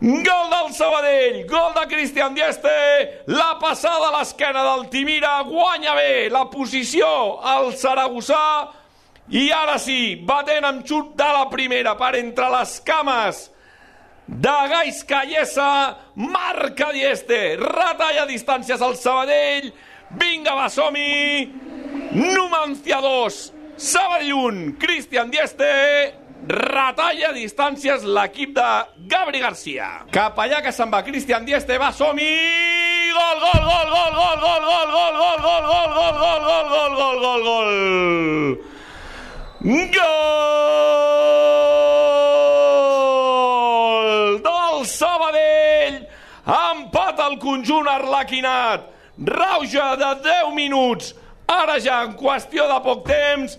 del Sabadell, gol de Cristian Dieste, la passada a l'esquena d'Altimira, guanya bé la posició al Saragossà, i ara sí, batent amb xut de la primera per entre les cames de Gais Callesa, marca Dieste, retalla distàncies al Sabadell, vinga va, som-hi, Numancia 2, Sabadell 1, Cristian Dieste, retalla distàncies l'equip de Gabri Garcia. Cap allà que se'n va Cristian Dieste, va, som-hi, gol, gol, gol, gol, gol, gol, gol, gol, gol, gol, gol, gol, gol, gol, gol, gol, gol, gol. Gol del Sabadell! Empat al conjunt arlequinat. Rauja de 10 minuts. Ara ja, en qüestió de poc temps,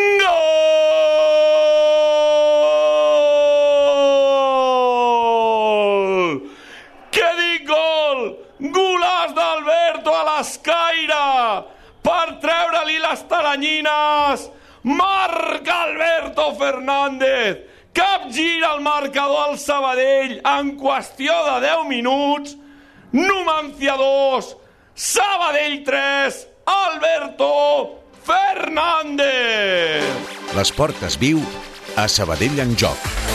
Què dic gol? Golàs d'Alberto a l'escaire per treure-li les taranyines. Marca Alberto Fernández. Cap gira el marcador al Sabadell en qüestió de 10 minuts. Numancia 2, Sabadell 3, Alberto Fernández. L'esport es viu a Sabadell en joc.